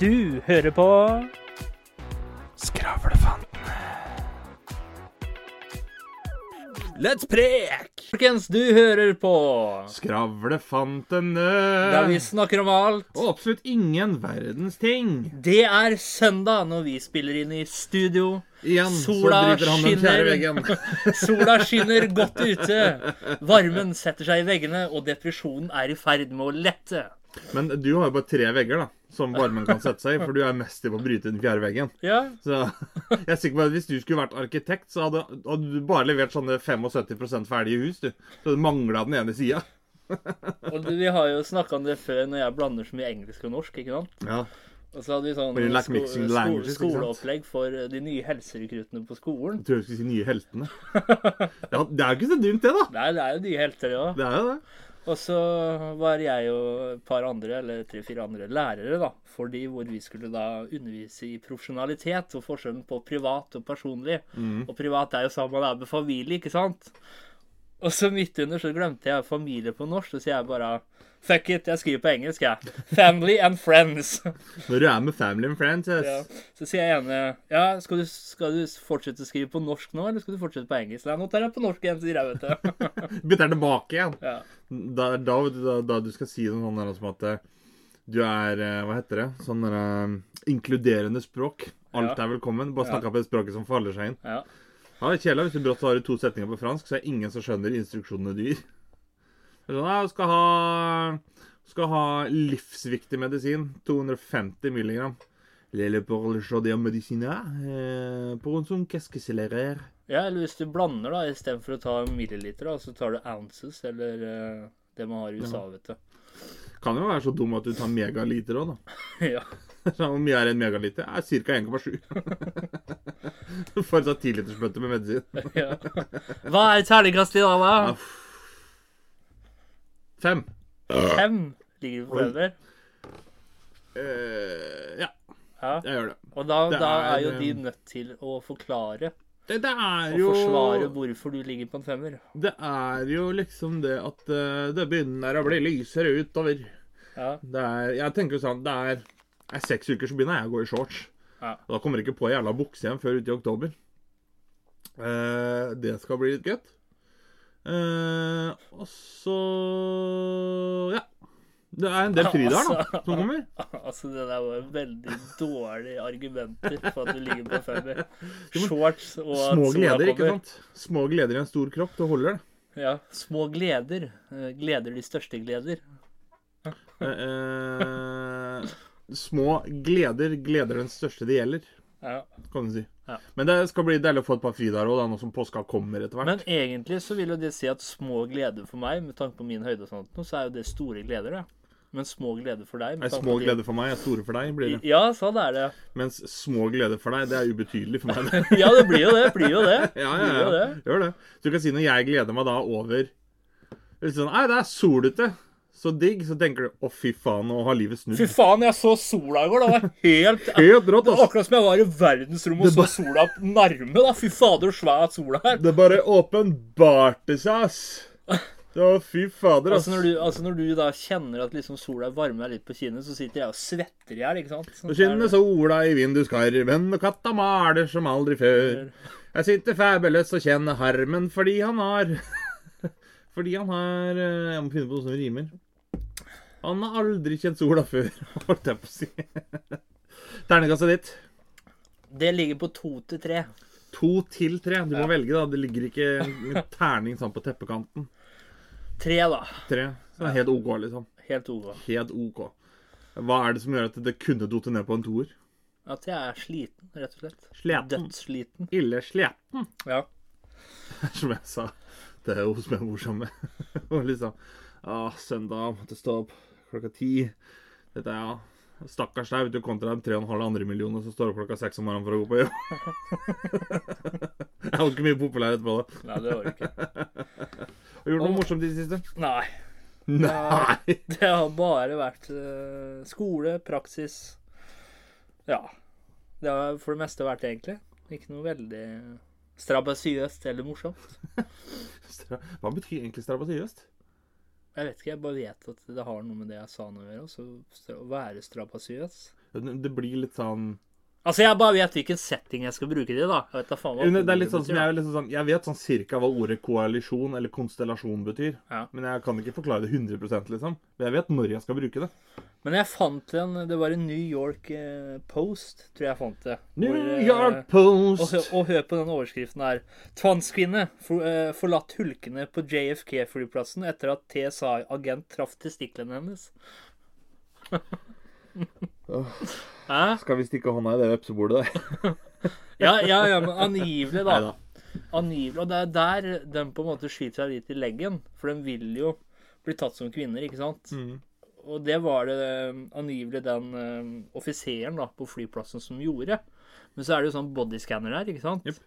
Du hører på Skravlefanten. Let's prek! Folkens, du hører på Skravlefantene. der vi snakker om alt. Og absolutt ingen verdens ting. Det er søndag når vi spiller inn i studio. Igjen Sola så driter han den fjerde skinner. veggen. Sola skinner godt ute. Varmen setter seg i veggene, og depresjonen er i ferd med å lette. Men du har jo bare tre vegger da, som varmen kan sette seg i, for du er mester på å bryte den fjerde veggen. Ja, Så jeg er sikker på at hvis du skulle vært arkitekt, så hadde, hadde du bare levert sånne 75% ferdige hus, du. Så det mangla den ene sida. og vi har jo snakka om det før når jeg blander så mye engelsk og norsk, ikke sant? Ja. Og så hadde vi sånn like sko sko languages, skoleopplegg for de nye helserekruttene på skolen. Jeg tror jeg skulle si nye heltene. Ja, det er jo ikke så dumt, det, da. Nei, det er jo nye helter, ja. Det er jo det. Og så var jeg og et par andre, eller tre-fire andre lærere, da, for de hvor vi skulle da undervise i profesjonalitet og forskjellen på privat og personlig. Og privat er jo sammen med familie, ikke sant? Og så midt under så glemte jeg familie på norsk, så sier jeg bare Fuck it, jeg skriver på engelsk, jeg. Family and friends. Når du er med family and friends yes. Ja. Så sier jeg ene Ja, skal du, skal du fortsette å skrive på norsk nå, eller skal du fortsette på engelsk? Nei, nå tar jeg på norsk igjen, sier jeg, vet du. Bytter tilbake igjen. ja. Da, da, da, da du skal si noe sånn der som at eh, du er eh, Hva heter det? Sånn eh, inkluderende språk. Alt Ja. er velkommen. Bare Ja. opp på det språket som faller seg inn. ja. Ja, det er kjedelig hvis du brått har to setninger på fransk, så er det ingen som skjønner instruksjonene du gir. Sånn, ja, skal ha, skal ha livsviktig medisin. 250 milligram. Lille pour le chaudier medicina. Eh, pour un son l'air? Ja, eller hvis du blander, da, istedenfor å ta milliliter, da, så tar du ounces, eller eh, det man har i USA, vet du. Kan jo være så dum at du tar megaliter òg, da. ja. Så Hvor mye er en megaliter? Er ca. 1,7. Du får en sånn 10-litersbøtte med medisin. ja. Hva er terningkast i dag, da? Fem. Fem ligger på femmer. Uh, ja, Ja. jeg gjør det. Og da, Det da er jo er, de eh, nødt til å forklare Det, det er jo Å forsvare hvorfor du ligger på en femmer. Det er jo liksom det at eh, det begynner å bli lysere utover. Ja. Det er, jeg tenker jo sånn Det er, er seks uker, så begynner jeg å gå i shorts. Ja. Da kommer jeg ikke på jævla bukse igjen før uti i oktober. Eh, det skal bli litt gøtt. Eh, og så Ja. Det er en del fridager da, Altså. som kommer. Altså, det der var veldig dårlige argumenter for at du ligger på femmer. Shorts og Små gleder, ikke sant? Små gleder i en stor kropp. Det holder, det. Ja. Små gleder. eh, Gleder de største gleder. Eh, eh, små gleder gleder den største det gjelder, Ja. kan du si. Ja. Men det skal bli deilig å få et par fridager òg, nå som påska kommer etter hvert. Men egentlig så vil jo det si at små gleder for meg, med tanke på min høyde og sånt, så er jo det store gleder, det. Men små gleder for deg Nei, små gleder for meg er store for deg, blir det. Ja, sånn er det. Mens små gleder for deg, det er ubetydelig for meg. det. Ja, det blir jo det. Blir jo det. ja, ja, ja. det. Gjør det. Så du kan si når jeg gleder meg da over Litt sånn Nei, det er sol ute. Så digg. Så tenker du å, fy faen, nå har livet snudd. Fy faen, jeg så sola i går. Det var helt Helt rått, altså. akkurat som jeg var i verdensrommet og så sola nærme. da. Fy fader, så svær sola er. Det bare åpenbarte seg, ass. Var fy fader, ass. Altså når, du, altså når du da kjenner at liksom sola varmer deg litt på kinnet, så sitter jeg og svetter i hjel, ikke sant? Sånn skinner sola i vinduskarmen, og katta maler som aldri før. Jeg sitter fabulous og kjenner harmen fordi han har Fordi han har eh, Jeg må finne på noe som rimer. Han har aldri kjent sola før, holdt jeg på å si. Ternekastet ditt. Det ligger på to til tre. To til tre. Du må velge, da. Det ligger ikke en terning sånn på teppekanten. Tre, da. Tre. Så er helt OK, liksom. Helt OK. Helt OK. Hva er det som gjør at det kunne dote ned på en toer? At jeg er sliten, rett og slett. Sliten. Dødssliten. Ille sliten. Ja. som jeg sa til hun som jeg bor sammen med. Og liksom ah, Søndag, måtte stå opp klokka ti. Dette er ja Stakkars deg, du, kontra de tre og en halv andre millioner som står opp klokka seks om morgenen for å gå på jobb. jeg har ikke mye populærhet på det. Nei, det var det ikke. Har du gjort noe morsomt i det siste? Nei. Nei! Det har bare vært eh, skole, praksis Ja. Det har for det meste vært egentlig. Ikke noe veldig strabasiøst eller morsomt. Hva betyr egentlig strabasiøst? Jeg vet ikke, jeg bare vet at det har noe med det jeg sa nå å gjøre. Å være strabasiøs. Det blir litt sånn Altså, jeg bare vet hvilken setting jeg skal bruke det i, da. Jeg vet da faen hva Det er litt sånn som jeg, er sånn, jeg vet sånn cirka hva ordet koalisjon eller konstellasjon betyr. Ja. Men jeg kan ikke forklare det 100% liksom. Men jeg vet når jeg skal bruke det. Men jeg fant en Det var en New York eh, Post, tror jeg jeg fant det. New Hvor, eh, York Post! Og, og hør på den overskriften her. Tvangskvinne for, uh, forlatt hulkene på JFK-flyplassen etter at TSA-agent traff testiklene hennes. Hæ? Skal vi stikke hånda i det vepsebordet der? Ja, ja, ja, men angivelig, da. Neida. Angivelig. Og det er der de på en måte skyter seg litt i leggen. For de vil jo bli tatt som kvinner, ikke sant? Mm. Og det var det eh, angivelig den um, offiseren da, på flyplassen som gjorde. Men så er det jo sånn bodyscanner der, ikke sant? Yep.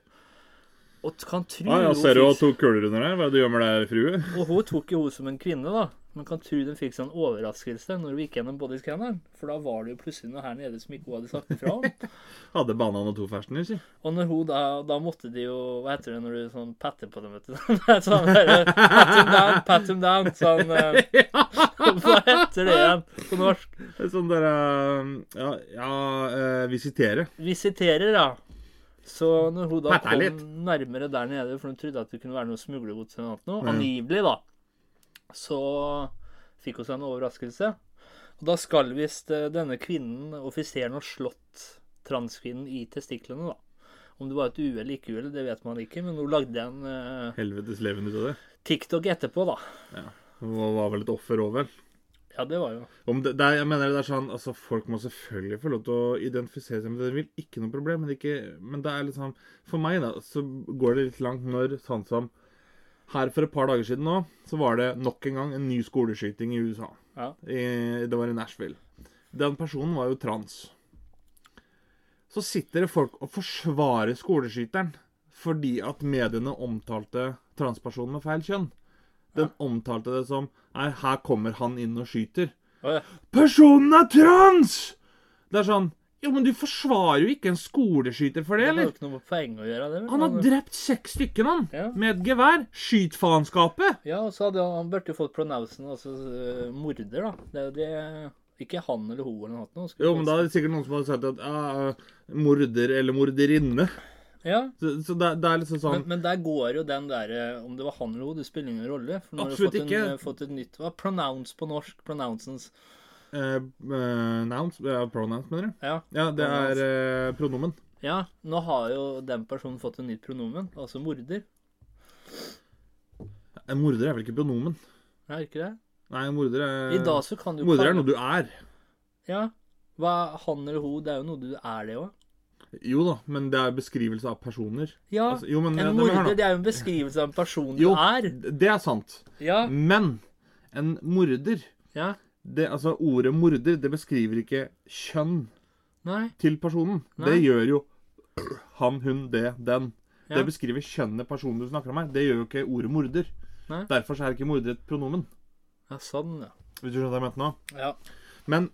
Og kan tro Ah, ja, ser du hun tok kuler under der? Hva det du gjør med det, frue? Og hun tok jo hun som en kvinne, da. Men kan tro den fikk sånn overraskelse når hun gikk gjennom bodyscanneren. For da var det jo plutselig noe her nede som ikke hun hadde sagt ifra om. Hadde banan og to ferskner, si. Og når hun da, da måtte de jo Hva heter det når du sånn patter på dem, vet du? Sånn der, Pat them down, pat them down. Sånn eh, Hva heter det igjen på norsk? Sånn der eh, Ja, ja eh, visitere. Visiterer, ja. Så når hun da kom nærmere der nede, for hun trodde at det kunne være noe smuglergods eller noe, angivelig, da, så fikk hun seg en overraskelse. Og da skal visst eh, denne kvinnen, offiseren, ha slått transkvinnen i testiklene, da. Om det var et uhell eller ikke uhell, det vet man ikke, men hun lagde en uh, Helvetes leven ut av det. TikTok etterpå, da. Ja. Hun var vel et offer òg, vel. Ja, det var jo Om det, det jeg mener det er sånn, altså Folk må selvfølgelig få lov til å identifisere seg med det de vil. Ikke noe problem. Men, det ikke, men det er liksom For meg, da, så går det litt langt når sånn som Her for et par dager siden nå, så var det nok en gang en ny skoleskyting i USA. Ja. I, det var i Nashville. Den personen var jo trans. Så sitter det folk og forsvarer skoleskyteren fordi at mediene omtalte transpersonen med feil kjønn. Den omtalte det som Nei, her kommer han inn og skyter. Ja. Personen er trans! Det er sånn Jo, men du forsvarer jo ikke en skoleskyter for det, Det har jo ikke noe poeng å gjøre. det. Han har drept seks stykker, han! Ja. Med et gevær. Skyt faenskapet! Ja, og så hadde han, han burde jo fått pronouncen, altså uh, morder, da. Det er jo det Ikke han eller hun eller noe. sånt. Jo, men da er det sikkert noen som hadde sagt at ja, morder eller morderinne. Ja, Så, så det, det er liksom sånn men, men der går jo den derre Om det var han eller hun, det spiller ingen rolle. For nå har du fått, en, eh, fått et nytt Hva? Pronounce på norsk? Pronouncens. Eh, eh, nouns, uh, pronouns, mener du? Ja. Ja, det er uh, pronomen. ja. Nå har jo den personen fått et nytt pronomen, altså morder. En morder er vel ikke pronomen? Er ikke det? Nei, en morder er I dag så kan du Morder er noe du er. Ja. Hva han eller hun, det er jo noe du er, det òg. Jo da, men det er beskrivelse av personer. Ja. Altså, jo, men, en morder, det er jo en beskrivelse av en person du Jo, er. det er sant. Ja. Men en morder Ja. Det, altså Ordet morder det beskriver ikke kjønn Nei. til personen. Nei. Det gjør jo han, hun, det, den. Ja. Det beskriver kjønnet personen du snakker om her. Det gjør jo ikke ordet morder. Nei. Derfor er ikke morder et pronomen. Ja, sånn, ja. Hvis du skjønner hva jeg mente nå? Ja. Men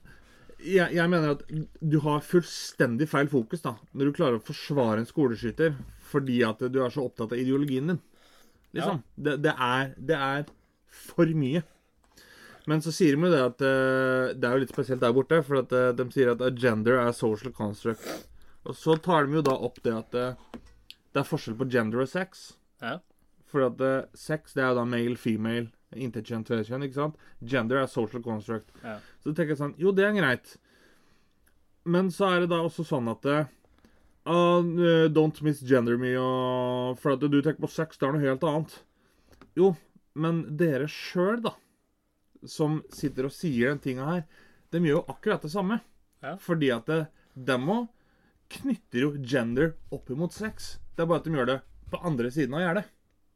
jeg, jeg mener at du har fullstendig feil fokus da, når du klarer å forsvare en skoleskyter fordi at du er så opptatt av ideologien din. Liksom. Det, det, er, det er for mye. Men så sier de jo det at uh, Det er jo litt spesielt der borte, for at uh, de sier at gender er social construct. Og så tar de jo da opp det at uh, det er forskjell på gender og sex. Ja. For at sex det er jo da male, female, interkjent, tvekjønn, ikke sant? Gender er social construct. Ja. Så tenker jeg sånn Jo, det er greit. Men så er det da også sånn at Uh, Don't misgender me og For at du tenker på sex, det er noe helt annet. Jo, men dere sjøl, da, som sitter og sier den tinga her, de gjør jo akkurat det samme. Ja. Fordi at dem òg knytter jo gender opp imot sex. Det er bare at de gjør det på andre siden av gjerdet.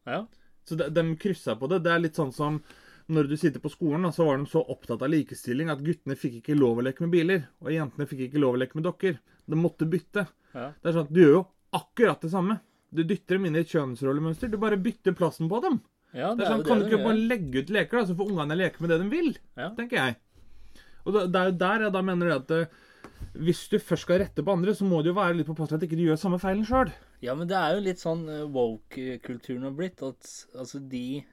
Ja. Så de, de krysser på det. Det er litt sånn som når du sitter på skolen, da, så var de så opptatt av likestilling at guttene fikk ikke lov å leke med biler, og jentene fikk ikke lov å leke med dokker. De måtte bytte. Ja. Det er sånn at Du gjør jo akkurat det samme. Du dytter dem inn i et kjønnsrollemønster. Du bare bytter plassen på dem. Ja Det er sånn, det Kan du ikke bare legge ut leker, da, så får ungene leke med det de vil? Ja. Tenker jeg. Og da, det er jo der jeg da mener det at eh, hvis du først skal rette på andre, så må du jo være litt på påpasselig at ikke du gjør samme feilen sjøl. Ja, men det er jo litt sånn eh, woke-kulturen har blitt. At altså de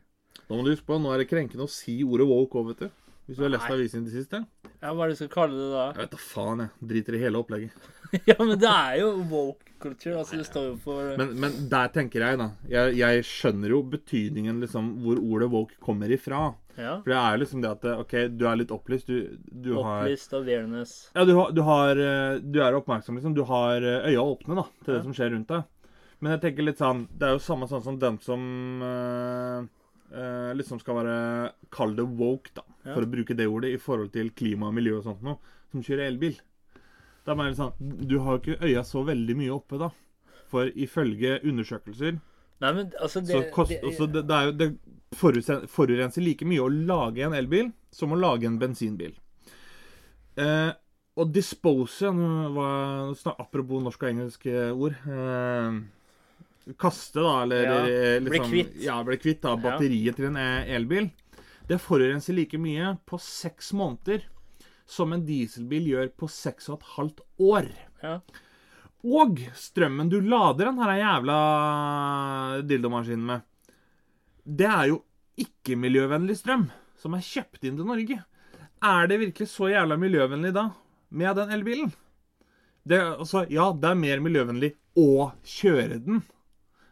Nå må du huske på, nå er det krenkende å si ordet woke òg, vet du. Hvis du har lest avisen i det siste? Ja, Hva er det du skal kalle det da? Jeg vet da faen, jeg. Driter i hele opplegget. ja, men det er jo woke culture. Altså, det står jo for Men, men der tenker jeg, da jeg, jeg skjønner jo betydningen, liksom, hvor ordet woke kommer ifra. ja, For det er jo liksom det at OK, du er litt opplyst. Du, du har opplyst awareness. Ja, du, har, du, har, eh, du er oppmerksom, liksom. Du har eh, øya åpne da, til Ja. det som skjer rundt deg. Men jeg tenker litt sånn Det er jo samme sånn som den som øh, øh, liksom skal være Kall det woke, da. For å bruke det ordet, i forhold til klima og miljø og sånt noe, som kjører elbil. Da er det sånn Du har jo ikke øya så veldig mye oppe, da. For ifølge undersøkelser Nei, men altså det, så kost, det, altså, det, det er jo det forurenser, forurenser like mye å lage en elbil som å lage en bensinbil. Eh, og dispose var, Apropos norsk og engelsk eh, ord. Eh, kaste, da, eller Ja, liksom, bli liksom- kvitt. Ja, bli kvitt da, batteriet til en eh, elbil. Det forurenser like mye på seks måneder som en dieselbil gjør på seks og et halvt år. ja. Og strømmen du lader den her jævla dildomaskinen med, det er jo ikke-miljøvennlig strøm som er kjøpt inn til Norge. Er det virkelig så jævla miljøvennlig da, med den elbilen? Det, altså, ja, det er mer miljøvennlig å kjøre den,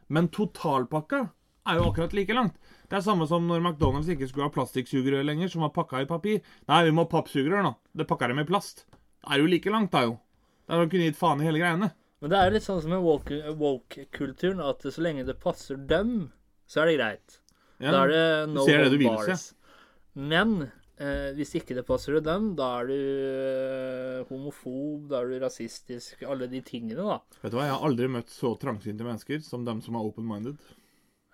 men totalpakka er jo akkurat like langt. Det er samme som når McDonald's ikke skulle ha plastikksugerør lenger, som var pakka i papir. Nei, vi må ha pappsugerør nå. Det pakker de i plast. Det er jo like langt, da jo. Da hadde de kunne gitt faen i hele greiene. Men det er litt sånn som med woke- woke-kulturen, at så lenge det passer dem, så er det greit. Ja. Da er det no ser det du vil se. Men eh, hvis ikke det passer dem, da er du eh, homofob, da er du rasistisk, alle de tingene, da. Vet du hva, Jeg har aldri møtt så trangsynte mennesker som dem som er open-minded.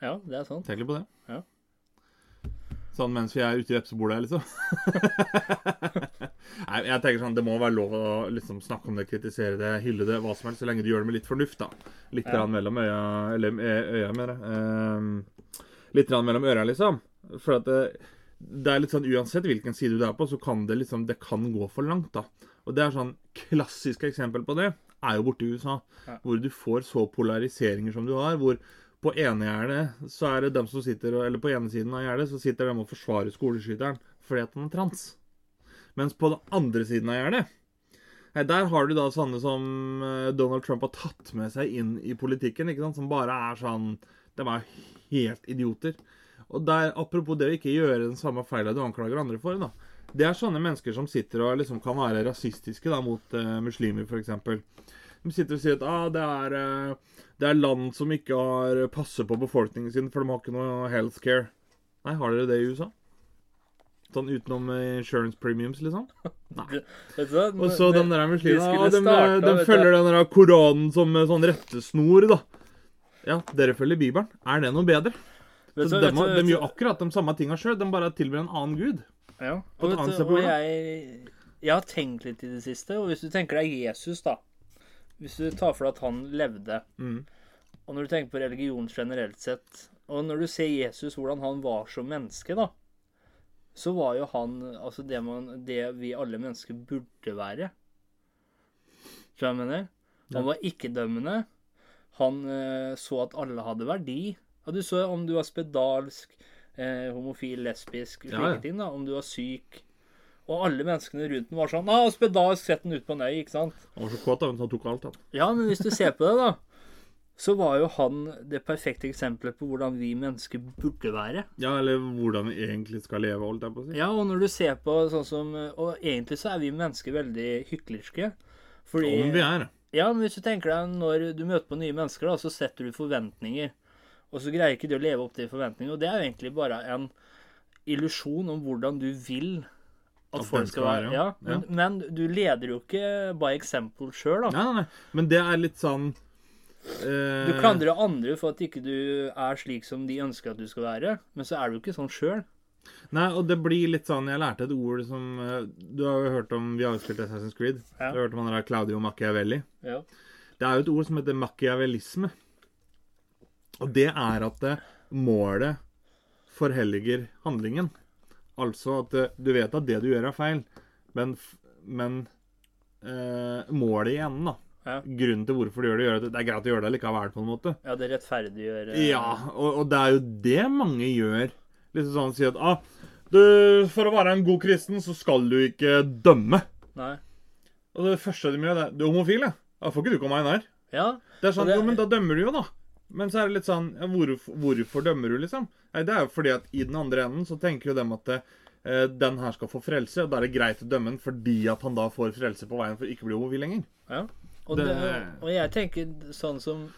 Ja, det er sant. Tenk litt på det. Ja. Sånn mens vi er ute i vepsebordet, liksom. Nei, jeg tenker sånn, Det må være lov å liksom snakke om det, kritisere det, hylle det, hva som helst, så lenge du gjør det med litt fornuft. da. Litt Ja. mellom øya Eller eh, øya, mener jeg. Ehm, litt mellom øra, liksom. For at det, det er litt sånn, Uansett hvilken side du er på, så kan det liksom, det kan gå for langt. da. Og det er sånn Klassisk eksempel på det er jo borte i USA. Ja. Hvor du får så polariseringer som du har. hvor på enegjerdet så er det dem som sitter Eller på ene siden av gjerdet så sitter de og forsvarer skoleskyteren fordi at han er trans. Mens på den andre siden av gjerdet Der har du da sånne som eh, Donald Trump har tatt med seg inn i politikken. ikke sant? Som bare er sånn De er helt idioter. Og der, Apropos det å ikke gjøre den samme feila du anklager andre for. da. Det er sånne mennesker som sitter og liksom kan være rasistiske da, mot uh, muslimer, f.eks. De sitter og sier at ah, det, er, eh, det er land som ikke har passer på befolkningen sin, for de har ikke noe healthcare. Nei, har dere det i USA? Sånn utenom eh, insurance premiums, liksom? Nei. Og så den der de muslimen ah, de, de følger den der Koranen som sånn rettesnor, da. Ja, dere følger Bibelen. Er det noe bedre? vet Så du- de, vet du- de gjør akkurat de samme tinga sjøl, de bare tilber en annen gud. Ja. Og, vet og jeg, jeg har tenkt litt i det siste, og hvis du tenker deg Jesus, da Hvis du tar for deg at han levde, Mm. og når du tenker på religion generelt sett, og når du ser Jesus, hvordan han var som menneske, da, så var jo han altså det, man, det vi alle mennesker burde være. Tror jeg mener? Han var ikke-dømmende. Han eh, så at alle hadde verdi. Og du så om du var spedalsk, eh, homofil, lesbisk, slike Ja, ja. ting. da, Om du var syk. Og alle menneskene rundt den var sånn ah, 'Spedalsk, sett den ut på en øy', ikke sant? Han var så kåt, da, så han tok alt. Han. Ja, men hvis du ser på det, da, så var jo han det perfekte eksempelet på hvordan vi mennesker burde være. Ja, eller hvordan vi egentlig skal leve, holdt jeg på å si. Ja, og når du ser på sånn som Og egentlig så er vi mennesker veldig hyklerske. Fordi Om vi er. Ja, men hvis du tenker deg når du møter på nye mennesker, da, så setter du forventninger. Og så greier ikke du å leve opp til forventningene. Og det er jo egentlig bare en illusjon om hvordan du vil at, At folk skal skal være. være, Ja, ja. men, men du leder jo ikke by example sjøl, da. Nei, nei, nei. Men det er litt sånn eh, Du klandrer andre for at ikke du er slik som de ønsker at du skal være, men så er du ikke sånn sjøl. Nei, og det blir litt sånn Jeg lærte et ord som eh, Du har jo hørt om Vi har jo spilt Assassin's Creed. Ja. Du har hørt om han der Claudio Machiavelli. Ja. Det er jo et ord som heter machiavellisme. Og det er at det, målet forhelliger handlingen. Altså at eh, du vet at det du gjør, er feil, men, men eh, målet i enden, da. Ja. Grunnen til hvorfor du gjør det, gjør det, det er greit å gjøre det likevel, på en måte. ja, det rettferdiggjør eh, Ja, og, og det er jo det mange gjør. Liksom sånn si at ah, du, For å være en god kristen så skal du ikke dømme. Nei. Og det første de gjør, det er Du er homofil, ja. Da får ikke du komme inn her. Ja. Det er sånn, det- jo, men da dømmer du jo, da. Men så er det litt sånn ja, hvorfor, hvorfor dømmer du, liksom? Nei, Det er jo fordi at i den andre enden så tenker jo dem at eh, den her skal få frelse, og da er det greit å dømme den fordi at han da får frelse på veien for ikke å bli homofil lenger. ja. Og, Det- det, og jeg tenker sånn som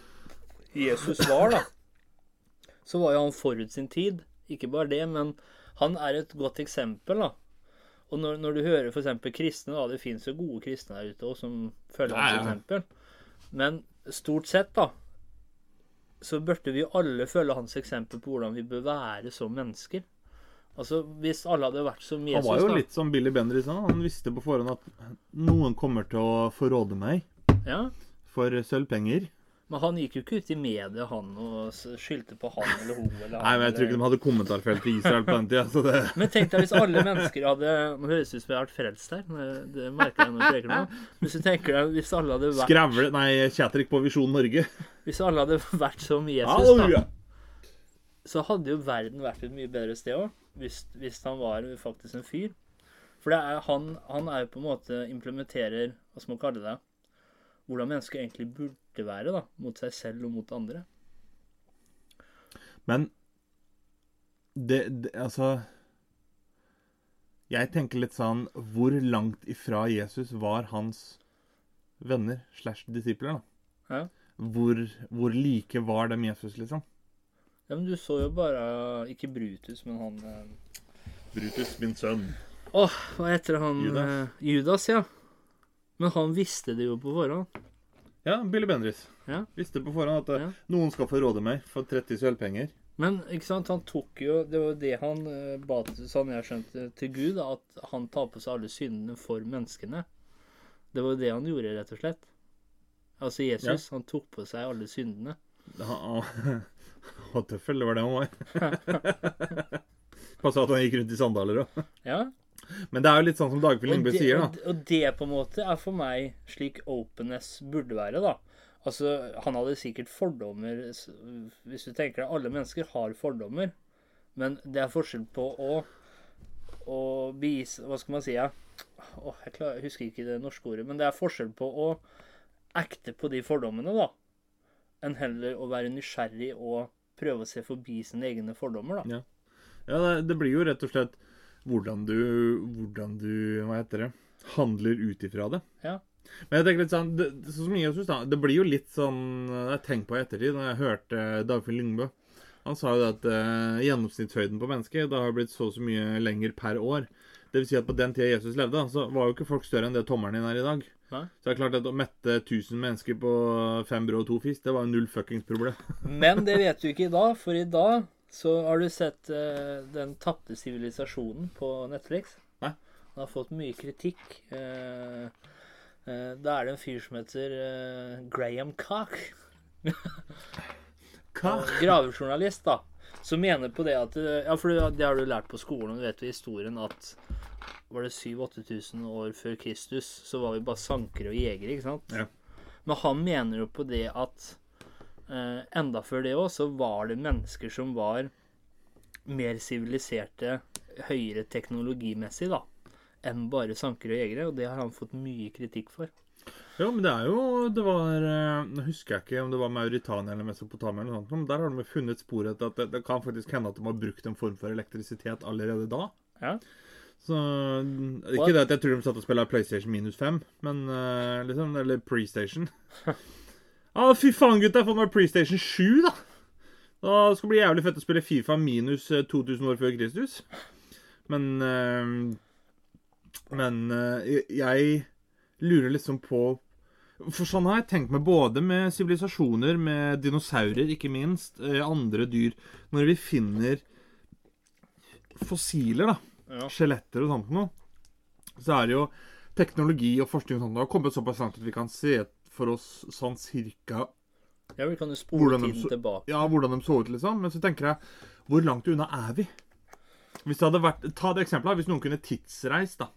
Jesus var, da. Så var jo han forut sin tid. Ikke bare det, men han er et godt eksempel, da. Og når, når du hører f.eks. kristne, da Det fins jo gode kristne der ute òg som følger Ja, ja. hans eksempel. Men stort sett, da, så burde vi jo alle følge hans eksempel på hvordan vi bør være som mennesker. Altså, Hvis alle hadde vært som Jesus Han var jo da, litt som Billy Bendriss. Han Han visste på forhånd at noen kommer til å forråde meg ja, for sølvpenger. Men han gikk jo ikke ut i media, han, og skyldte på han eller hun. Eller han, Nei, men jeg tror ikke de hadde kommentarfelt i Israel på den tida. Så det Men tenk deg hvis alle mennesker hadde Nå høres ut som jeg har vært frelst her. Det merker jeg når jeg preker nå. Hvis du tenker deg hvis alle hadde vært, Skravle Nei, Chatrik på Visjon Norge. hvis alle hadde vært som Jesus, da, så hadde jo verden vært et mye bedre sted òg. Hvis, hvis han var faktisk en fyr. For det er, han, han er jo på en måte implementerer Hva skal man kalle det? Hvordan mennesker egentlig burde være da, mot seg selv og mot andre. Men det, det Altså Jeg tenker litt sånn Hvor langt ifra Jesus var hans venner slash disipler, da? Ja. Hvor, hvor like var dem Jesus, liksom? Ja, men du så jo bare Ikke Brutus, men han eh, Brutus, min sønn. Åh, hva heter han? Judas. eh, Judas, ja. Men han visste det jo på forhånd. Ja, Billy Bendriss. Ja. Visste på forhånd at eh, Ja. noen skal få råde meg for 30 sølvpenger. Men ikke sant, han tok jo Det var det han eh, ba sånn jeg skjønte, til Gud, da, at han tar på seg alle syndene for menneskene. Det var jo det han gjorde, rett og slett. Altså Jesus, han tok på seg alle syndene. Han var tøffel, det var det han var. Passa at han gikk rundt i sandaler òg. Ja. Men det er jo litt sånn som Dagfinn Lyngbø sier, da. og, det på en måte er for meg slik openness burde være, da. Altså, han hadde sikkert fordommer Hvis du tenker deg, alle mennesker har fordommer. Men det er forskjell på å å bevise Hva skal man si? Ja? Åh, jeg, klarer, jeg husker ikke det norske ordet. Men det er forskjell på å ekte på de fordommene, da. Enn heller å være nysgjerrig og prøve å se forbi sine egne fordommer, da. Ja. Ja, det, det blir jo rett og slett hvordan du Hvordan du Hva heter det? Handler ut ifra det. Ja. Men jeg tenker litt sånn det, så Sånn da. Det blir jo litt sånn Jeg tenkt på i ettertid, når jeg hørte Dagfinn Lyngbø. Han sa jo det at eh, gjennomsnittshøyden på mennesket da har blitt så og så mye lenger per år. Det vil si at på den tida Jesus levde, så var jo ikke folk større enn det tommelen din er i dag. Nei. Så det er klart at å mette 1000 mennesker på fem brød og to fisk, det var jo null fuckings problem. Men det vet du ikke i dag, for i dag så har du sett eh, Den tapte sivilisasjonen på Netflix. Nei. Den har fått mye kritikk. Eh, eh, da er det en fyr som heter eh, Graham Cock, Cock? gravejournalist, da, som mener på det at eh, Ja, for det det har du lært på skolen, og du vet jo historien at var det 7000-8000 år før Kristus, så var vi bare sankere og jegere, ikke sant? Ja. Men han mener jo på det at eh, enda før det òg, så var det mennesker som var mer siviliserte, høyere teknologimessig, da, enn bare sankere og jegere, og det har han fått mye kritikk for. Ja, men det er jo Det var eh, Nå husker jeg ikke om det var Mauritania eller Mesopotamia, eller noe sånt, men der har de funnet spor etter at det, det kan faktisk hende at de har brukt en form for elektrisitet allerede da. Ja. Så Ikke det at jeg tror de satt og spilte PlayStation minus 5, men eh, liksom Eller PreStation. ah, fy faen, gutta! Jeg fått meg PlayStation 7, da! Da skal det bli jævlig fett å spille Fifa minus eh, 2000 år før Kristus. Men eh, Men eh, jeg lurer liksom på For sånn har jeg tenkt meg både med sivilisasjoner, med dinosaurer, ikke minst, eh, andre dyr Når vi finner fossiler, da, skjeletter og sånt noe, så er det jo teknologi og forskning og sånt det har kommet såpass langt at vi kan se for oss sånn cirka Ja, vi kan jo spole de tiden så- tilbake. ja, hvordan de så ut, liksom. Men så tenker jeg, hvor langt unna er vi? Hvis det hadde vært, Ta det eksempelet, hvis noen kunne tidsreist da,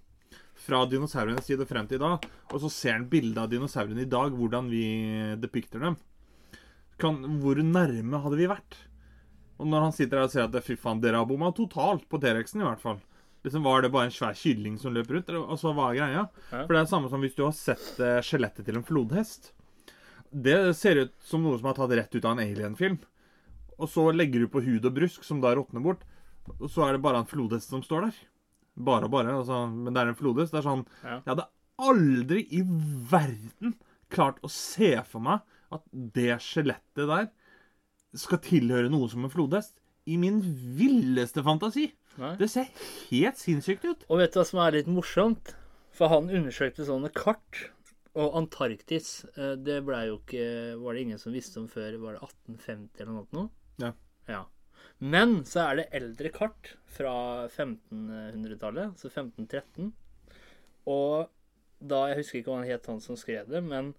fra dinosaurenes tid og frem til i dag, og så ser en bilde av dinosaurene i dag, hvordan vi depikter dem, kan, hvor nærme hadde vi vært? Og når han sitter her og sier at fy faen, dere har bomma totalt på T-rexen, i hvert fall, Liksom Var det bare en svær kylling som løp rundt? Eller, altså, hva er greia? Ja. For det er det samme som hvis du har sett eh, skjelettet til en flodhest. Det ser ut som noe som er tatt rett ut av en alien-film. Og så legger du på hud og brusk, som da råtner bort. Og så er det bare en flodhest som står der. Bare og bare. Altså, men det er en flodhest. Det er sånn Ja. Jeg hadde aldri i verden klart å se for meg at det skjelettet der skal tilhøre noe som en flodhest. I min villeste fantasi. Nei. Det ser helt sinnssykt ut. Og vet du hva som er litt morsomt? For han undersøkte sånne kart. Og Antarktis, eh, det ble jo ikke Var det ingen som visste om før Var det 1850 eller noe? nå? Ja. ja. Men så er det eldre kart fra 1500-tallet, så 1513. Og da Jeg husker ikke hva han het, han som skrev det, men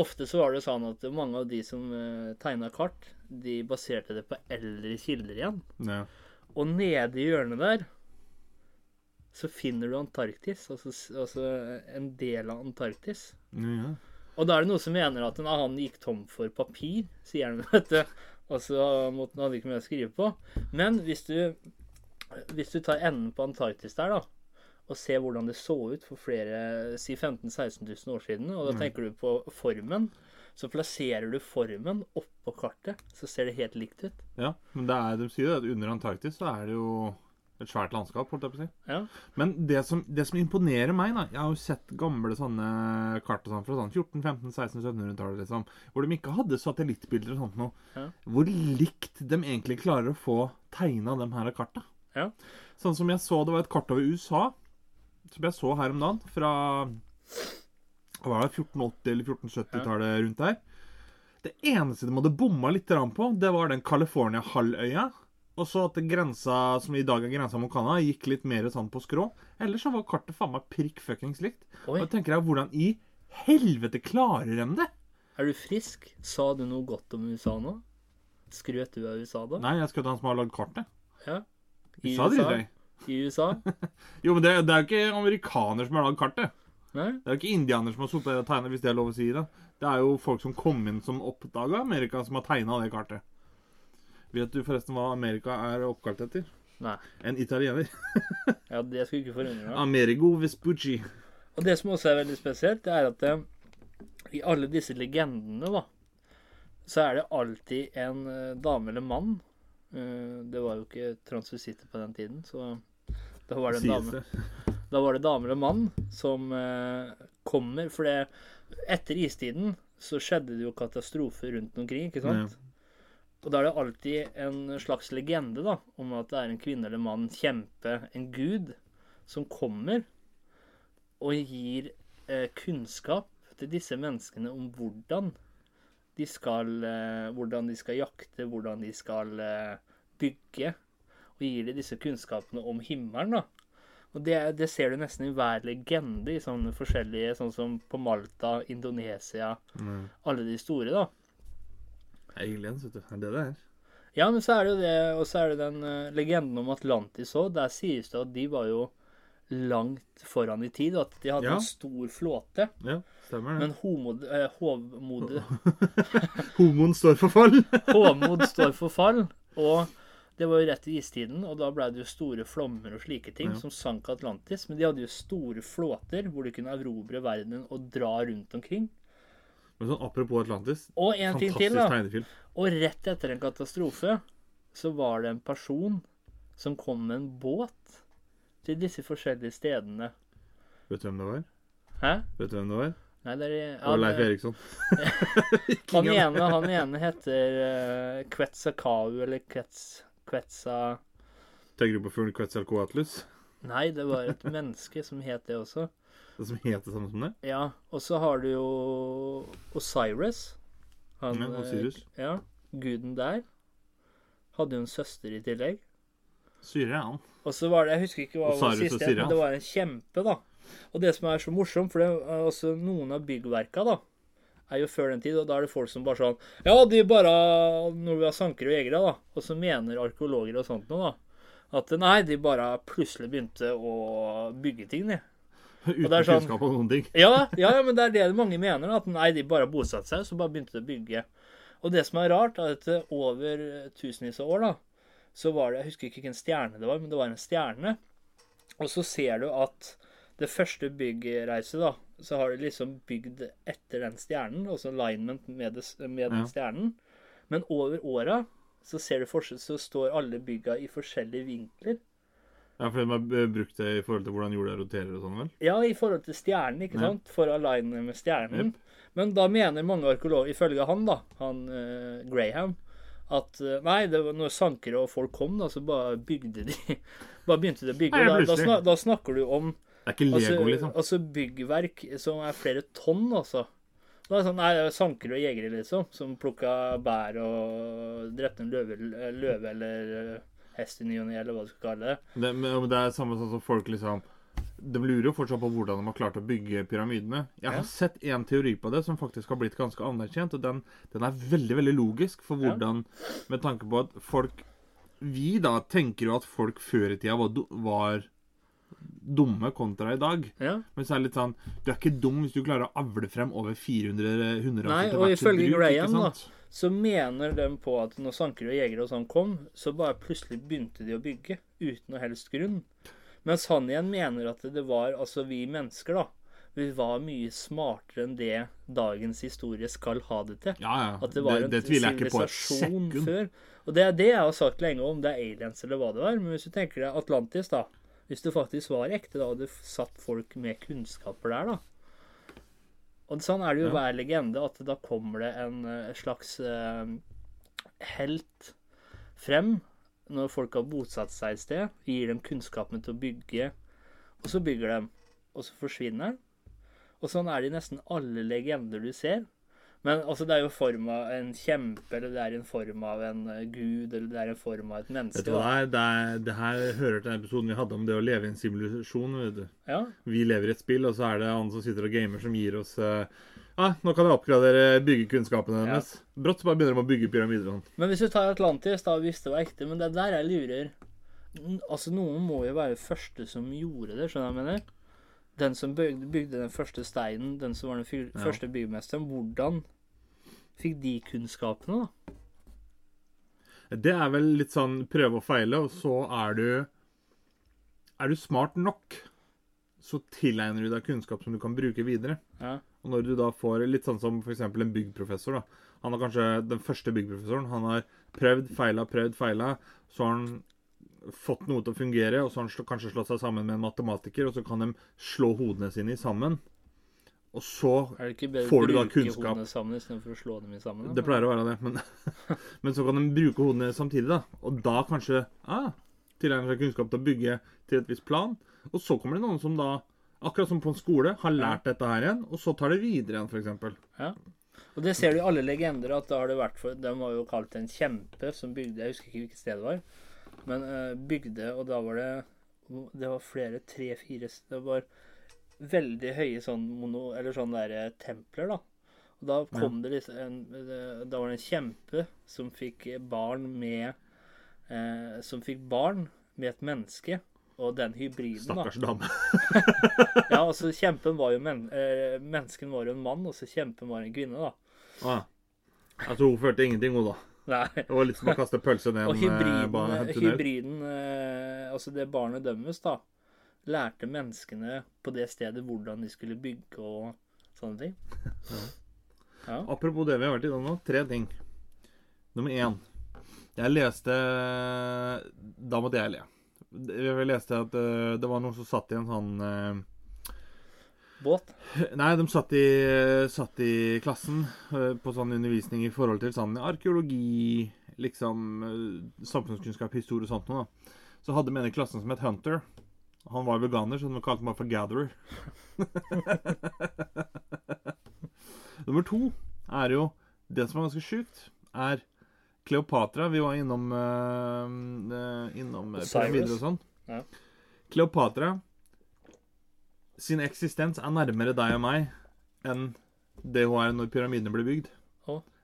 ofte så var det sånn at mange av de som uh, tegna kart, de baserte det på eldre kilder igjen. Ja. Og nede i hjørnet der så finner du Antarktis, altså, altså en del av Antarktis. Ja. Og da er det noen som mener at nei, han gikk tom for papir, sier han, vet du. Og så måtte han hadde ikke mer å skrive på. Men hvis du, hvis du tar enden på Antarktis der, da, og ser hvordan det så ut for flere si 15 000-16 000 år siden, og da tenker du på formen, så plasserer du formen oppå kartet, så ser det helt likt ut. ja. Men det er, de sier jo at under Antarktis så er det jo et svært landskap, holdt jeg på å si. Ja. Men det som, det som imponerer meg, da Jeg har jo sett gamle sånne kart og sånn fra sånn 14-, 15-, 16-, 1700-tallet, liksom, hvor de ikke hadde satellittbilder og sånt noe. Ja. Hvor likt de egentlig klarer å få tegna de her karta. Ja. Sånn som jeg så det var et kart over USA, som jeg så her om dagen, fra hva var det, 1480- eller 1470-tallet rundt der. Det eneste de hadde bomma litt på, det var den California-halvøya. Og så at grensa, som i dag er grensa mot Canada, gikk litt mer sånn på skrå. Ellers så var kartet faen meg prikk fuckings likt. Oi. Og da tenker jeg, hvordan i helvete klarer de det? Er du frisk? Sa du noe godt om USA nå? Skrøt du av USA da? Nei, jeg skrøt av han som har lagd kartet. Ja. I USA? USA? I USA? Jo, men det, det er jo ikke amerikaner som har lagd kartet. Nei? Det er jo ikke indianere som har sittet og tegna, hvis det er lov å si det. Det er jo folk som kom inn som oppdaga Amerika, som har tegna det kartet. Vet du forresten hva Amerika er oppkalt etter? Nei. En italiener. Ja, det skulle ikke forundre meg. Amerigo Vespucci. Og det som også er veldig spesielt, det er at det, i alle disse legendene, da, så er det alltid en eh, dame eller mann. Eh, det var jo ikke transvisitter på den tiden, så da var det en dame. Da var det damer eller mann som eh, kommer. For det, etter istiden så skjedde det jo katastrofer rundt omkring, ikke sant? Og da er det alltid en slags legende da, om at det er en kvinne eller mann, kjempe, en gud, som kommer og gir eh, kunnskap til disse menneskene om hvordan de skal, eh, hvordan de skal jakte, hvordan de skal eh, bygge. Og gir de disse kunnskapene om himmelen. da. Og det, det ser du nesten i hver legende i sånne forskjellige, sånn som på Malta, Indonesia, Mm. alle de store, da. Aliens, vet du. Det er det det er. Ja, men så er det jo det, og så er det den uh, legenden om Atlantis òg. Der sies det at de var jo langt foran i tid, og at de hadde Ja. en stor flåte. Ja, stemmer det. Men homod, eh, hovmod, Homoen står for fall. hovmod står for fall. Og det var jo rett i istiden, og da ble det jo store flommer og slike ting Ja. som sank Atlantis. Men de hadde jo store flåter hvor de kunne erobre verden og dra rundt omkring. Men sånn, apropos Atlantis. Og en ting Fantastisk til, da. tegnefilm. Og rett etter en katastrofe så var det en person som kom med en båt til disse forskjellige stedene. Vet du hvem det var? Hæ? Vet du hvem det var? Nei, det er Det var Leif Eriksson. han, ene, han ene heter uh, Quetzalcoatl, eller Quetz, Quetza... Tenker du på fuglen Quetzalcoatlus? Nei, det var et menneske som het det også. Det som het det samme som det? Ja, og så har du jo Osiris. Han, Ja, eh, Osiris. Ja, guden der. Hadde jo en søster i tillegg. Syre han. Og så var det, jeg husker ikke hva var Osiris og siste, men det var en kjempe, da. Og det som er så morsomt, for det er også noen av byggverka, da, er jo før den tid, og da er det folk som bare sånn Ja, de bare Når vi har sankere og jegere, da, og så mener arkeologer og sånt noe, da, at nei, de bare plutselig begynte å bygge ting, de. Uten sånn- kunnskap om noen ting. Ja, ja, ja, men det er det mange mener. At nei, de bare bosatte seg, så bare begynte de å bygge. Og det som er rart, er at over tusenvis av år, da, så var det Jeg husker ikke hvilken stjerne det var, men det var en stjerne Og så ser du at det første byggreiset, da, så har de liksom bygd etter den stjernen, altså alignment med, det, med den Ja. stjernen. Men over åra så ser du forskjell, så står alle bygga i forskjellige vinkler. Ja, fordi de har brukt det i forhold til hvordan jorda roterer og sånn, vel? Ja, i forhold til stjernen, ikke Ja. sant? For å aligne med stjernen. Men da mener mange arkeologer, ifølge han, da, han uh, Graham, at uh, nei, det var når sankere og folk kom, da, så bare bygde de Bare begynte de å bygge. Nei, da, da, snak, da snakker du om Det er ikke altså, Lego, liksom. altså byggverk som er flere tonn, altså. Da er det sånn, nei, det er sankere og jegere, liksom, som plukka bær og drepte en løve, løve eller eh, hest i ny og ne, eller hva du skal kalle det. Det, men det er samme sånn som folk liksom De lurer jo fortsatt på hvordan de har klart å bygge pyramidene. Jeg har Ja. sett en teori på det som faktisk har blitt ganske anerkjent, og den, den er veldig veldig logisk for Ja. hvordan Med tanke på at folk Vi da tenker jo at folk før i tida var, var dumme kontra i dag. Ja. Men så er det litt sånn Du er ikke dum hvis du klarer å avle frem over 400 hunder Nei, og ifølge bruk, Graham, da, så mener de på at når sankere og jegere og sånn kom, så bare plutselig begynte de å bygge uten noe helst grunn. Mens han igjen mener at det var altså vi mennesker, da. Vi var mye smartere enn det dagens historie skal ha det til. Ja, ja. At det var en det tviler jeg ikke på et sivilisasjon før. Og det er det jeg har sagt lenge om det er aliens eller hva det var. Men hvis du tenker deg Atlantis, da. Hvis det faktisk var ekte, da hadde det satt folk med kunnskaper der, da. Og sånn er det jo Ja. hver legende, at da kommer det en eh, slags eh, helt frem når folk har bosatt seg et sted, gir dem kunnskapen til å bygge, og så bygger de, og så forsvinner den. Og sånn er det i nesten alle legender du ser. Men altså, det er jo form av en kjempe, eller det er en form av en eh, gud, eller det er en form av et menneske. Vet du hva det er? Det, er, det her hører til den episoden vi hadde om det å leve i en simulasjon. vet du. Ja, Vi lever i et spill, og så er det han som sitter og gamer, som gir oss uh, ah, Nå kan jeg oppgradere byggekunnskapene Ja. Brått bare begynner de å bygge pyramider og sånt. Men hvis du tar Atlantis, da visste det var ekte Men det er der jeg lurer. Altså, noen må jo være første som gjorde det, skjønner du hva jeg mener? Den som bygde, bygde den første steinen, den som var den fyr, Ja. første byggmesteren, hvordan fikk de kunnskapene, da? Det er vel litt sånn prøve og feile, og så er du Er du smart nok, så tilegner du deg kunnskap som du kan bruke videre. Ja. Og når du da får litt sånn som f.eks. en byggprofessor, da. Han er kanskje den første byggprofessoren. Han har prøvd, feila, prøvd, feila. Så har han fått noe til å fungere, og så har han slå, kanskje slått seg sammen med en matematiker, og så kan de slå hodene sine sammen. Og så Får du da kunnskap? sammen å slå dem i sammen? da? Det pleier å være det, men, men så kan de bruke hodene samtidig, da. Og da kanskje ah, tilegner seg kunnskap til å bygge til et visst plan. Og så kommer det noen som da, akkurat som på en skole, har lært dette her igjen, og så tar det videre igjen, f.eks. Ja. Og det ser du i alle legender, at da har det vært for De var jo kalt en kjempe som bygde Jeg husker ikke hvilket sted det var. Men eh, bygde, og da var det Det var flere, tre-fire Det var veldig høye sånn mono... Eller sånn der templer, da. Og da kom det liksom en Da var det en kjempe som fikk barn med eh, Som fikk barn med et menneske. Og den hybriden, da. Stakkars dame. Ja, altså Kjempen var jo men, eh, Mennesken var jo en mann, og så kjempen var en kvinne, da. Ah. Altså, hun følte ingenting, hun, da. Nei. Det var litt som å kaste pølse ned Og en eh, hybriden, ba- tunnel. hybriden eh, altså det barnet dømmes, da, lærte menneskene på det stedet hvordan de skulle bygge og sånne ting. Ja. Apropos det vi har vært innom nå, tre ting. Nummer én. Jeg leste Da måtte jeg le. Jeg leste at eh, det var noen som satt i en sånn Båt. Nei, de satt i, satt i klassen eh, på sånn undervisning i forhold til sånn arkeologi, liksom eh, samfunnskunnskap, historie og sånt noe. da. Så hadde vi en i klassen som het Hunter. Han var veganer, så de kalte meg for Gatherer. Nummer to er jo Det som er ganske sjukt, er Kleopatra. Vi var innom, eh, innom pyramider og sånn. Ja. Kleopatra sin eksistens er nærmere deg og meg enn det hun er når pyramidene ble bygd.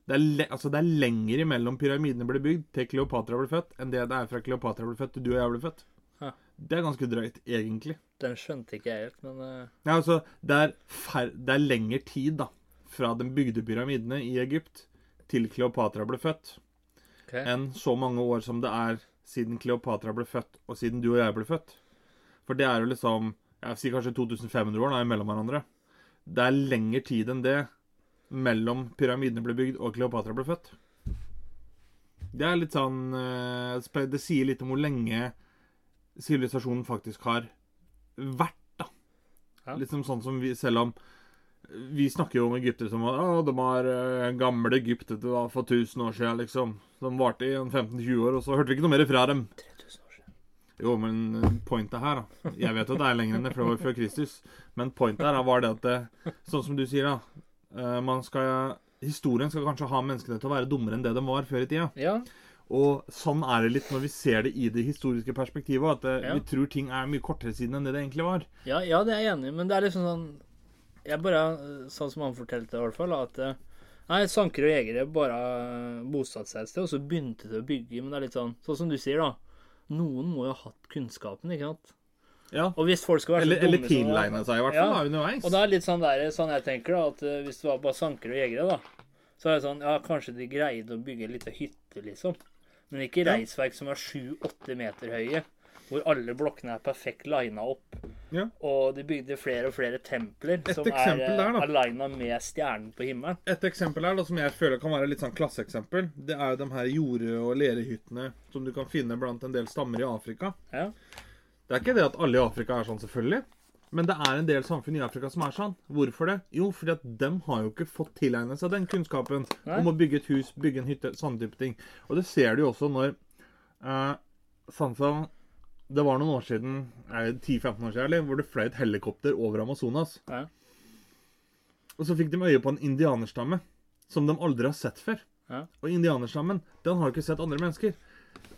Det er, altså det er lenger imellom pyramidene ble bygd til Kleopatra ble født, enn det det er fra Kleopatra ble født til du og jeg ble født. Ja. Det er ganske drøyt, egentlig. Den skjønte ikke jeg helt, men uh... Ja, altså, det er, det er lengre tid, da, fra de bygde pyramidene i Egypt til Kleopatra ble født, okay. enn så mange år som det er siden Kleopatra ble født, og siden du og jeg ble født. For det er jo liksom Jeg vil si kanskje 2500 år da, mellom hverandre. Det er lengre tid enn det mellom pyramidene ble bygd og Kleopatra ble født. Det er litt sånn eh, Det sier litt om hvor lenge sivilisasjonen faktisk har vært, da. Ja. Liksom sånn som vi Selv om vi snakker jo om egyptere som at de har eh, gamle egyptere for 1000 år siden, liksom. De varte i 15-20 år, og så hørte vi ikke noe mer fra dem. 3000 år siden. Jo, men eh, pointet her, da Jeg vet at det er lenger enn det, det var før Kristus. Men pointet her var det at det, Sånn som du sier, da. eh, Man skal Historien skal kanskje ha menneskene til å være dummere enn det de var før i tida. Ja, Og sånn er det litt når vi ser det i det historiske perspektivet. At det, Ja. vi tror ting er mye kortere siden enn det det egentlig var. ja, ja, det er jeg enig i, men det er liksom sånn Jeg bare, sånn som han fortalte i hvert fall, at eh, Nei, sankere og jegere bare bosatte seg et sted, og så begynte de å bygge. Men det er litt sånn Sånn som du sier, da. Noen må jo ha hatt kunnskapen, ikke sant? Ja. Og hvis folk skal være så Eller, eller dumme som- tilegne seg, i hvert fall. Ja. da, underveis. Og det er litt sånn der, sånn jeg tenker da, at eh, hvis det var bare sankere og jegere, da, så er det sånn, ja, kanskje de greide å bygge ei lita hytte, liksom. Men ikke reisverk som er 7-8 meter høye, hvor alle blokkene er perfekt lina opp. Ja. Og de bygde flere og flere templer Et som er der, da. med stjernen på himmelen. Et eksempel her da, som jeg føler kan være litt sånn klasseeksempel, det er jo de her jorde- og lerehyttene som du kan finne blant en del stammer i Afrika. Ja. Det er ikke det at alle i Afrika er sånn, selvfølgelig. Men det er en del samfunn i Afrika som er sånn. Hvorfor det? Jo, fordi at dem har jo ikke fått tilegnet seg den kunnskapen Nei. om å bygge et hus, bygge en hytte, sånne type ting. Og det ser du jo også når uh, Sånn som Det var noen år siden, eh, 10-15 år siden, eller, hvor det fløy et helikopter over Amazonas. Ja. Og så fikk de øye på en indianerstamme som de aldri har sett før. Ja. Og indianerstammen, den har jo ikke sett andre mennesker.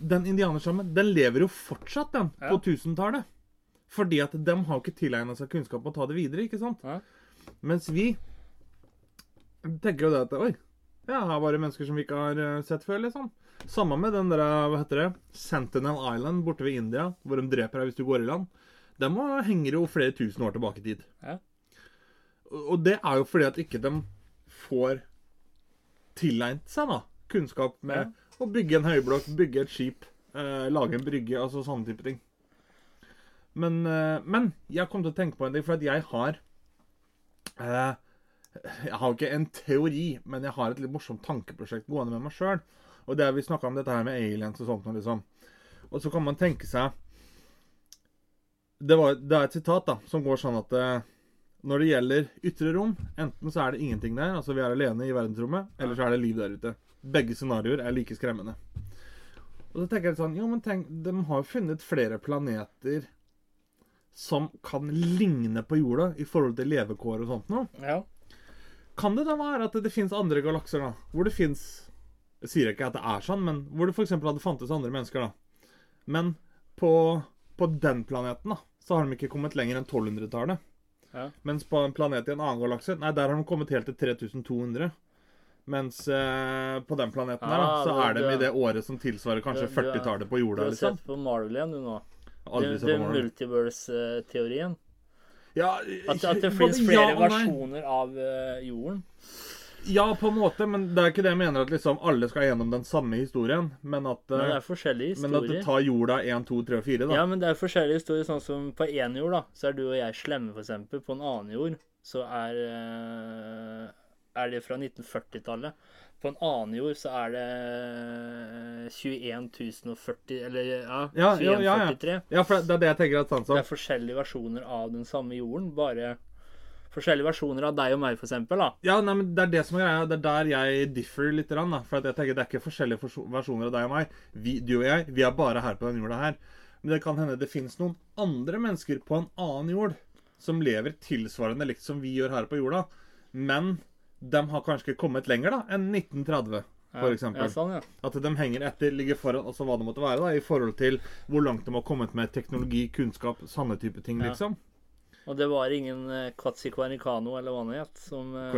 Den indianerstammen, den lever jo fortsatt, den, Ja. på 1000-tallet. Fordi at de har ikke tilegnet seg kunnskap om å ta det videre, ikke sant? Ja. Mens vi tenker jo det at Oi, ja, her var det mennesker som vi ikke har eh, sett før, liksom. Samme med den der, hva heter det, Sentinel Island borte ved India, hvor de dreper deg hvis du går i land. De må- henger jo flere tusen år tilbake i tid. Ja. Og det er jo fordi at ikke de får tilegnet seg da, kunnskap med å bygge en høyblokk, bygge et skip, eh, lage en brygge, altså sånne type ting. Men, eh, men jeg kom til å tenke på en ting, for at jeg har eh, Jeg har ikke en teori, men jeg har et litt morsomt tankeprosjekt gående med meg sjøl. Og det vi snakka om dette her med aliens og sånt. Liksom. Og så kan man tenke seg det, var, det er et sitat da, som går sånn at eh, når det gjelder ytre rom, enten så er det ingenting der, altså vi er alene i verdensrommet, eller så er det liv der ute. Begge scenarioer er like skremmende. Og så tenker jeg sånn, jo, men tenk, de har jo funnet flere planeter som kan ligne på jorda i forhold til levekår og sånt nå. Ja. Kan det da være at det, finnes andre galakser da, hvor det finnes Jeg sier ikke at det er sånn, men hvor det f.eks. hadde fantes andre mennesker, da. Men på, på den planeten, da, så har de ikke kommet lenger enn 1200-tallet. Ja. Mens på en planet i en annen galakse, nei, der har de kommet helt til 3200. Mens eh, på den planeten her, da, Ah, så det, er de i det året som tilsvarer kanskje du- du er- 40-tallet på jorda. Du har liksom. sett på Marvel igjen, du nå. Det, Marvel. multiverse-teorien. Ja, At, at det fins ja flere og versjoner av uh, jorden. Ja, på en måte, men det er ikke det jeg mener at liksom alle skal gjennom den samme historien. Men at, Men det eh, er forskjellige historier. men at det tar jorda 1, 2, 3 og 4, da. Ja, men det er forskjellige historier. Sånn som på én jord, da, så er du og jeg slemme, for eksempel. På en annen jord så er eh, er det fra 1940-tallet. På en annen jord så er det 21.040 Eller ja, Ja, ja, ja, ja. 2143. Ja, for det er det jeg tenker at sånn som Det er forskjellige versjoner av den samme jorden. Bare forskjellige versjoner av deg og meg. Da. Ja, nei, men det er det som er greia. Det er der jeg differ litt. Da. For jeg tenker Det er ikke forskjellige versjoner av deg og meg. Vi, du og jeg vi er bare her på denne jorda her. Men det kan hende det fins noen andre mennesker på en annen jord som lever tilsvarende likt som vi gjør her på jorda. Men de har kanskje ikke kommet lenger da enn 1930, for eksempel. Ja, sånn, ja. At de henger etter, ligger foran, altså hva det måtte være, da, i forhold til hvor langt de har kommet med teknologi, kunnskap, sanne type ting, Ja. liksom. Og det var ingen uh, eller hva det het, som eh,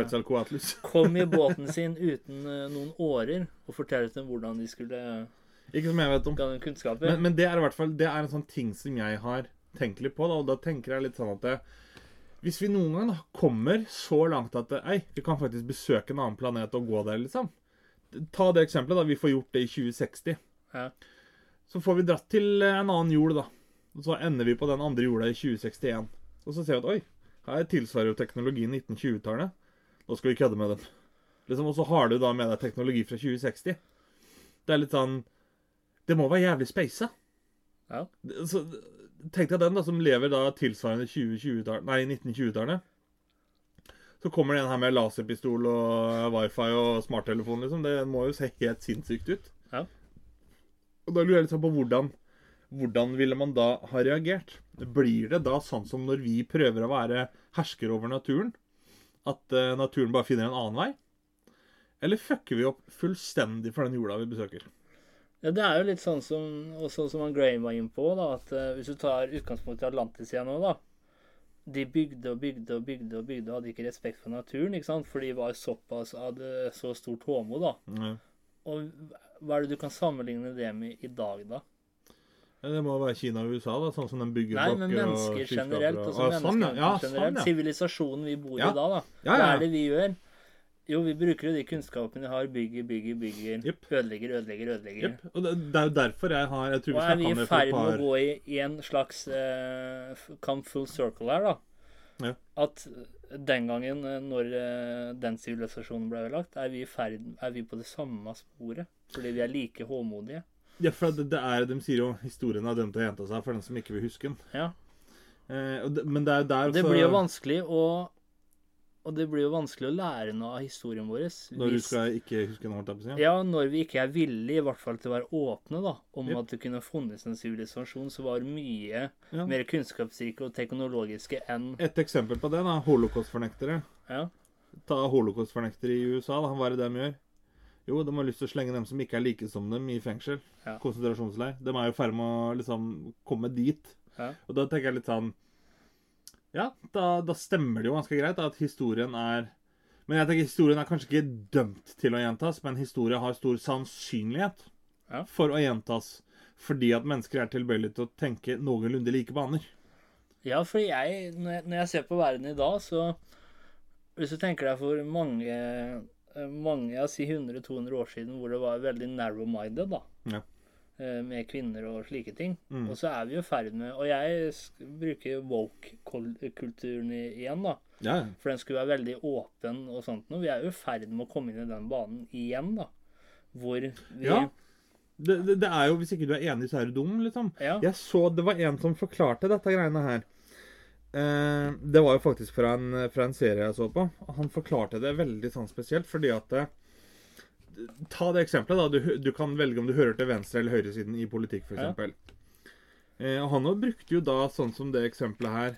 kom i båten sin uten eh, noen årer og fortalte dem hvordan de skulle Ikke som jeg vet om. Men, men det er i hvert fall Det er en sånn ting som jeg har tenkt litt på, da, og da tenker jeg litt sånn at det, hvis vi noen gang kommer så langt at ei, vi kan faktisk besøke en annen planet og gå der, liksom Ta det eksempelet, da. Vi får gjort det i 2060. Ja. Så får vi dratt til eh, en annen jord, da. Og så ender vi på den andre jorda i 2061. Og så ser vi at oi, her tilsvarer jo teknologien 1920-tallet. Nå skal vi kødde med dem. Liksom, og så har du da med deg teknologi fra 2060. Det er litt sånn Det må være jævlig speisa. Ja. Så tenk deg den da, som lever da tilsvarende 2020 nei, 1920-tallet. Så kommer det en her med laserpistol og wifi og smarttelefon, liksom. Det må jo se helt sinnssykt ut. Ja. Og da lurer jeg litt sånn på hvordan hvordan ville man da ha reagert? Blir det da sånn som når vi prøver å være hersker over naturen? At uh, naturen bare finner en annen vei? Eller fucker vi opp fullstendig for den jorda vi besøker? Ja, Det er jo litt sånn som, også som Graham var inne på, da, at uh, hvis du tar utgangspunkt i Atlantis igjen nå, da De bygde og bygde og bygde og bygde og hadde ikke respekt for naturen, ikke sant? for de var såpass hadde så stort håmod. da. Ja. Og hva er det du kan sammenligne det med i dag, da? Det må være Kina og USA, da, sånn som de bygger Nei, men og mennesker generelt. og- Altså Ah, sånn, ja. Generelt. sånn. Sivilisasjonen vi bor i da, da. Hva er det vi gjør? Jo, vi bruker jo de kunnskapene vi har. Bygger, bygger, bygger. Yep. Ødelegger, ødelegger, ødelegger. Yep. Og det, er jo derfor jeg har Jeg tror vi Og er vi i ferd med å gå i, i en slags eh, come full circle her, da? Ja. At den gangen, eh, når eh, den sivilisasjonen ble ødelagt, er vi, ferd, er vi på det samme sporet. Fordi vi er like håmodige. Ja, for det, det er, De sier jo historien er dømt å gjenta seg for den som ikke vil huske den. Ja. Eh, og det, men det er der Det også- blir jo vanskelig å Og det blir jo vanskelig å lære noe av historien vår. Når du skal ikke huske noe? holdt jeg. Ja, når vi ikke er villige, i hvert fall til å være åpne, da, om Yep. at det kunne funnes en sivilisasjon som var mye Ja. mer kunnskapsrike og teknologiske enn Et eksempel på det, da. Holocaust-fornektere. Ja. Ta holocaust-fornektere i USA, da. Hva er det de gjør? Jo, de har lyst til å slenge dem som ikke er like som dem, i fengsel. Ja. Konsentrasjonsleir. De er jo i ferd med å liksom komme dit. Ja. Og da tenker jeg litt sånn Ja, da, da stemmer det jo ganske greit da, at historien er Men jeg tenker historien er kanskje ikke dømt til å gjentas, men historien har stor sannsynlighet Ja. for å gjentas. Fordi at mennesker er tilbøyelige til å tenke noenlunde like baner. Ja, for jeg, når jeg, når jeg ser på verden i dag, så Hvis du tenker deg for mange mange, jeg si 100-200 år siden, hvor det var veldig narrow-minded, da. Ja. Eh, Med kvinner og slike ting. Mm. Og så er vi i ferd med Og jeg bruker woke-kulturen igjen, da. Ja. For den skulle være veldig åpen og sånt noe. Vi er jo i ferd med å komme inn i den banen igjen, da. Hvor vi Ja. Det, det, det er jo, Hvis ikke du er enig, så er du dum, liksom. Ja. Jeg så Det var en som forklarte dette greiene her. Eh, det var jo faktisk fra en, fra en serie jeg så på. Han forklarte det veldig sånn spesielt, fordi at eh, Ta det eksempelet. da, du, du kan velge om du hører til venstre- eller høyresiden i politikk, f.eks. Ja. Eh, han brukte jo da sånn som det eksempelet her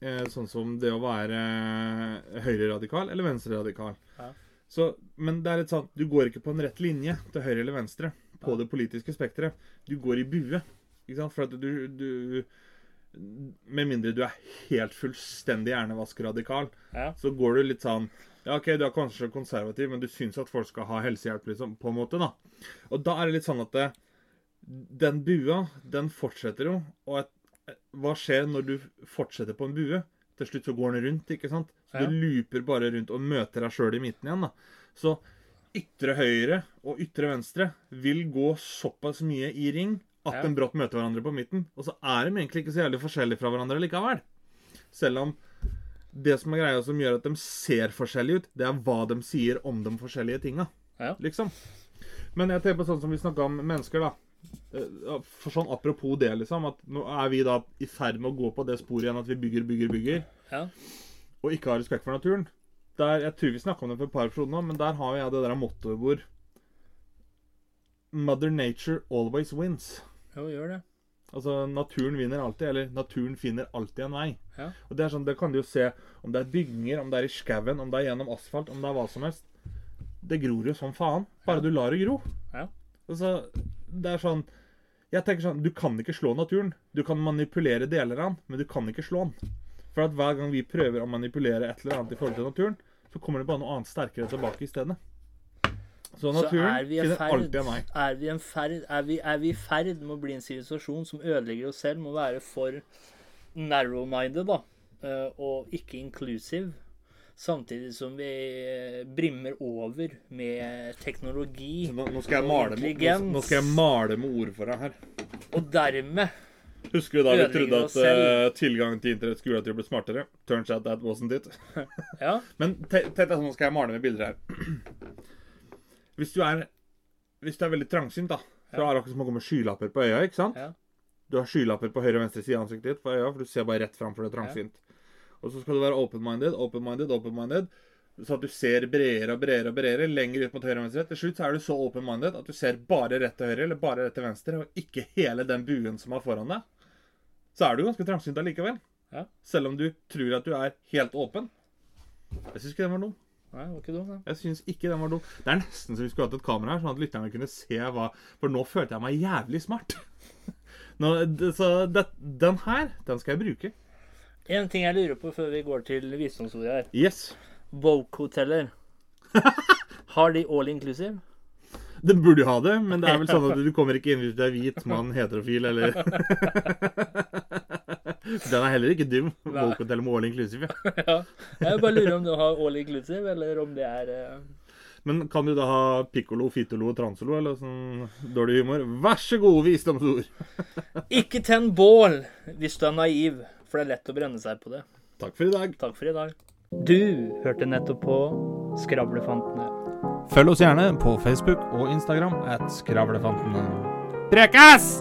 eh, Sånn som det å være eh, høyreradikal eller venstreradikal. Ja. Så, men det er litt sånn, du går ikke på en rett linje til høyre eller venstre på Ja. det politiske spekteret. Du går i bue. Ikke sant? For at du, du Med mindre du er helt fullstendig hjernevaskradikal, Ja. så går du litt sånn Ja, OK, du er kanskje konservativ, men du syns at folk skal ha helsehjelp, liksom, på en måte, da. Og da er det litt sånn at det, den bua, den fortsetter jo. Og et, hva skjer når du fortsetter på en bue? Til slutt så går den rundt, ikke sant? Så Ja. du looper bare rundt og møter deg sjøl i midten igjen, da. Så ytre høyre og ytre venstre vil gå såpass mye i ring at Ja. de brått møter hverandre på midten. Og så er de egentlig ikke så jævlig forskjellige fra hverandre likevel. Selv om det som er greia som gjør at de ser forskjellige ut, det er hva de sier om de forskjellige tinga. Ja. Liksom. Men jeg tenker på sånn som vi snakka om mennesker, da. Eh, For sånn Apropos det, liksom, at nå er vi da i ferd med å gå på det sporet igjen at vi bygger, bygger, bygger, Ja. og ikke har respekt for naturen. Der, jeg tror vi snakka om det for et par episoder nå, men der har jeg det der mottoet hvor Mother nature always wins. Jo, gjør det. Altså, naturen vinner alltid, eller naturen finner alltid en vei. Ja. Og Det er sånn, det kan du jo se om det er bygninger, om det er i skauen, om det er gjennom asfalt, om det er hva som helst. Det gror jo som faen. Bare Ja. du lar det gro. Ja. Altså, det er sånn Jeg tenker sånn, Du kan ikke slå naturen. Du kan manipulere deler av den, men du kan ikke slå den. For at hver gang vi prøver å manipulere et eller annet i forhold til naturen, så kommer det bare noe annet sterkere tilbake i stedet. Så Så naturen er finner alltid en vei. er vi, en ferd, er, vi, er vi i ferd med å bli en sivilisasjon som ødelegger oss selv, må være for narrow-minded da, eh, og ikke inclusive. Samtidig som vi eh, brimmer over med teknologi Nå, nå, skal jeg male med, nå skal jeg male med ord for deg her. Og dermed Husker du da vi trodde at uh, eh, tilgang til internett skulle gjøre at vi ble smartere? Turns out that wasn't it. Ja. Men tenk deg sånn, nå skal jeg male med bilder her. Hvis du er, hvis du er veldig trangsynt, da, så er det akkurat som å gå med skylapper på øya, ikke sant? Ja. Du har skylapper på høyre og venstre side av ansiktet ditt på øya, for du ser bare rett fram for du er trangsynt. Og så skal du være open-minded, open-minded, open-minded, så at du ser bredere og bredere og bredere, lenger ut mot høyre og venstre. Til slutt så er du så open-minded at du ser bare rett til høyre, eller bare rett til venstre, og ikke hele den buen som er foran deg. Så er du ganske trangsynt allikevel. Ja. Selv om du tror at du er helt åpen. Jeg syns ikke den var dum. Nei, det var ikke dum, da. Jeg synes ikke den var dum. Det er nesten så vi skulle hatt et kamera her, sånn at lytterne kunne se hva For nå følte jeg meg jævlig smart. Nå, så det, den her, den skal jeg bruke. En ting jeg lurer på før vi går til visdomsordet her. Yes. Woke-hoteller. Har de all inclusive? Den burde jo ha det, men det er vel sånn at du kommer ikke inn hvis du er hvit, mann, heterofil eller Den er heller ikke dum. Woke Hotel med all inclusive. ja. ja. Jeg bare lurer om du har all inclusive, eller om det er uh... Men kan du da ha piccolo, fitolo og transolo, eller sånn dårlig humor? Vær så god, visdomsord. Ikke tenn bål hvis du er naiv, for det er lett å brenne seg på det. Takk for i dag. Takk for i dag. Du hørte nettopp på Skravlefantene. Følg oss gjerne på Facebook og Instagram at Skravlefantene. Prekas!